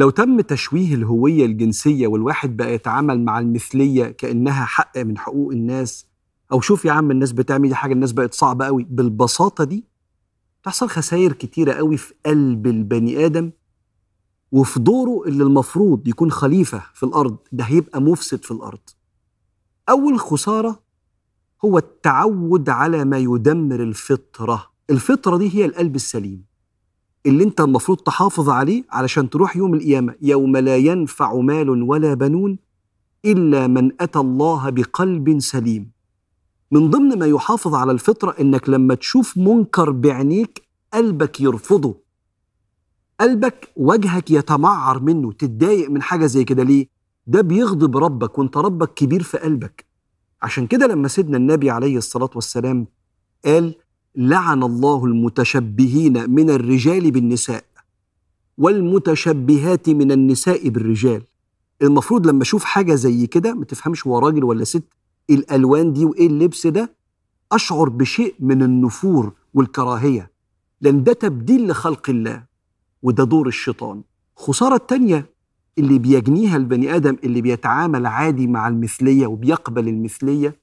لو تم تشويه الهوية الجنسية والواحد بقى يتعامل مع المثلية كأنها حق من حقوق الناس أو شوف يا عم الناس بتعمل دي حاجة الناس بقت صعبة قوي بالبساطة دي تحصل خسائر كتيرة قوي في قلب البني آدم وفي دوره اللي المفروض يكون خليفة في الأرض ده هيبقى مفسد في الأرض. أول خسارة هو التعود على ما يدمر الفطرة الفطرة دي هي القلب السليم. اللي انت المفروض تحافظ عليه علشان تروح يوم القيامة. يوم لا ينفع مال ولا بنون إلا من أتى الله بقلب سليم. من ضمن ما يحافظ على الفطرة إنك لما تشوف منكر بعينيك قلبك يرفضه. قلبك وجهك يتمعر منه تتضايق من حاجة زي كده. ليه؟ ده بيغضب ربك وانت ربك كبير في قلبك. عشان كده لما سيدنا النبي عليه الصلاة والسلام قال لعن الله المتشبهين من الرجال بالنساء والمتشبهات من النساء بالرجال. المفروض لما أشوف حاجة زي كده ما تفهمش هو راجل ولا ست إيه الألوان دي وإيه اللبس ده أشعر بشيء من النفور والكراهية لأن ده تبديل لخلق الله وده دور الشيطان. خسارة التانيه اللي بيجنيها البني آدم اللي بيتعامل عادي مع المثلية وبيقبل المثلية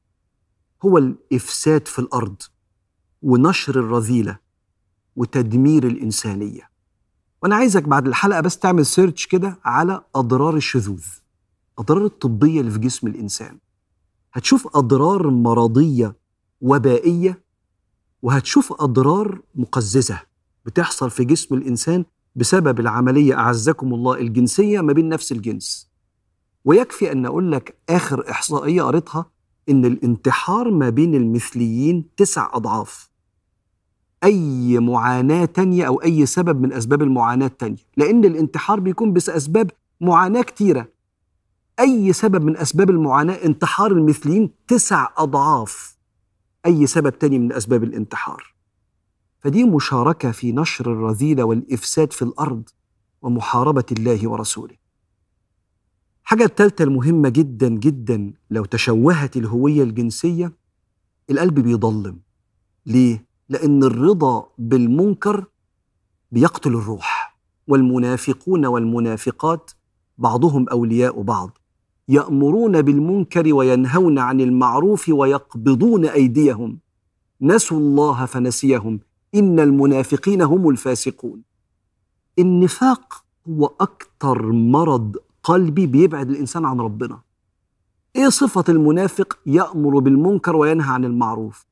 هو الإفساد في الأرض. ونشر الرذيلة وتدمير الإنسانية. وأنا عايزك بعد الحلقة بس تعمل سيرش كده على أضرار الشذوذ اضرار الطبية اللي في جسم الإنسان. هتشوف أضرار مرضية وبائية وهتشوف أضرار مقززة بتحصل في جسم الإنسان بسبب العملية أعزكم الله الجنسية ما بين نفس الجنس. ويكفي أن أقول لك آخر إحصائية قريتها إن الانتحار ما بين المثليين تسع أضعاف. أي معاناة تانية أو أي سبب من أسباب المعاناة التانية. لأن الانتحار بيكون بأسباب معاناة كتيرة. أي سبب من أسباب المعاناة انتحار المثليين تسع أضعاف. أي سبب تاني من أسباب الانتحار. فدي مشاركة في نشر الرذيلة والإفساد في الأرض ومحاربة الله ورسوله. الحاجة الثالثة المهمة جدا جدا لو تشوهت الهوية الجنسية القلب بيضلم ليه؟ لأن الرضا بالمنكر بيقتل الروح. والمنافقون والمنافقات بعضهم أولياء بعض. يأمرون بالمنكر وينهون عن المعروف ويقبضون أيديهم. نسوا الله فنسيهم. إن المنافقين هم الفاسقون. النفاق هو أكثر مرض قلبي بيبعد الإنسان عن ربنا. إيه صفة المنافق يأمر بالمنكر وينهى عن المعروف؟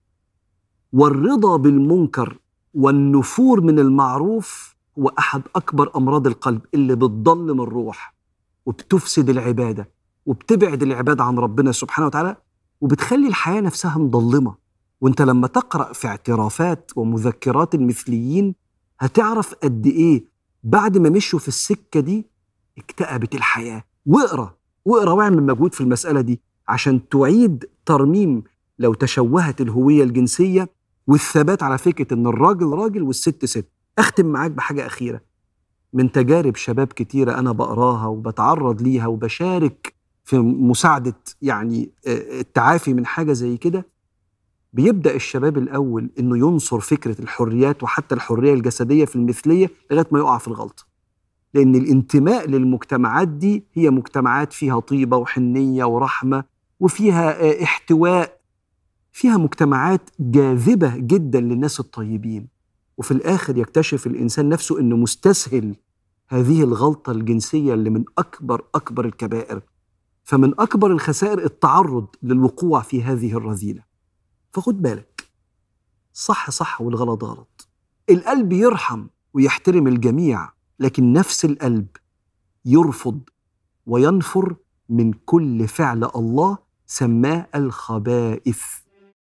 والرضا بالمنكر والنفور من المعروف هو أحد أكبر أمراض القلب اللي بتضلم الروح وبتفسد العبادة وبتبعد العباد عن ربنا سبحانه وتعالى وبتخلي الحياة نفسها مضلمة. وأنت لما تقرأ في اعترافات ومذكرات المثليين هتعرف قد إيه بعد ما مشوا في السكة دي اكتئبت الحياة. واقرأ واقرأ واعمل مجهود في المسألة دي عشان تعيد ترميم لو تشوهت الهوية الجنسية والثبات على فكرة إن الراجل راجل والست ست. أختم معاك بحاجة أخيرة. من تجارب شباب كتيرة أنا بقراها وبتعرض ليها وبشارك في مساعدة يعني التعافي من حاجة زي كده بيبدأ الشباب الأول إنه ينصر فكرة الحريات وحتى الحرية الجسدية في المثلية لغاية ما يقع في الغلط لأن الانتماء للمجتمعات دي هي مجتمعات فيها طيبة وحنية ورحمة وفيها احتواء. فيها مجتمعات جاذبة جدا للناس الطيبين. وفي الآخر يكتشف الإنسان نفسه أنه مستسهل هذه الغلطة الجنسية اللي من أكبر أكبر الكبائر. فمن أكبر الخسائر التعرض للوقوع في هذه الرذيلة. فخد بالك. صح صح والغلط غلط. القلب يرحم ويحترم الجميع. لكن نفس القلب يرفض وينفر من كل فعل الله سماه الخبائث.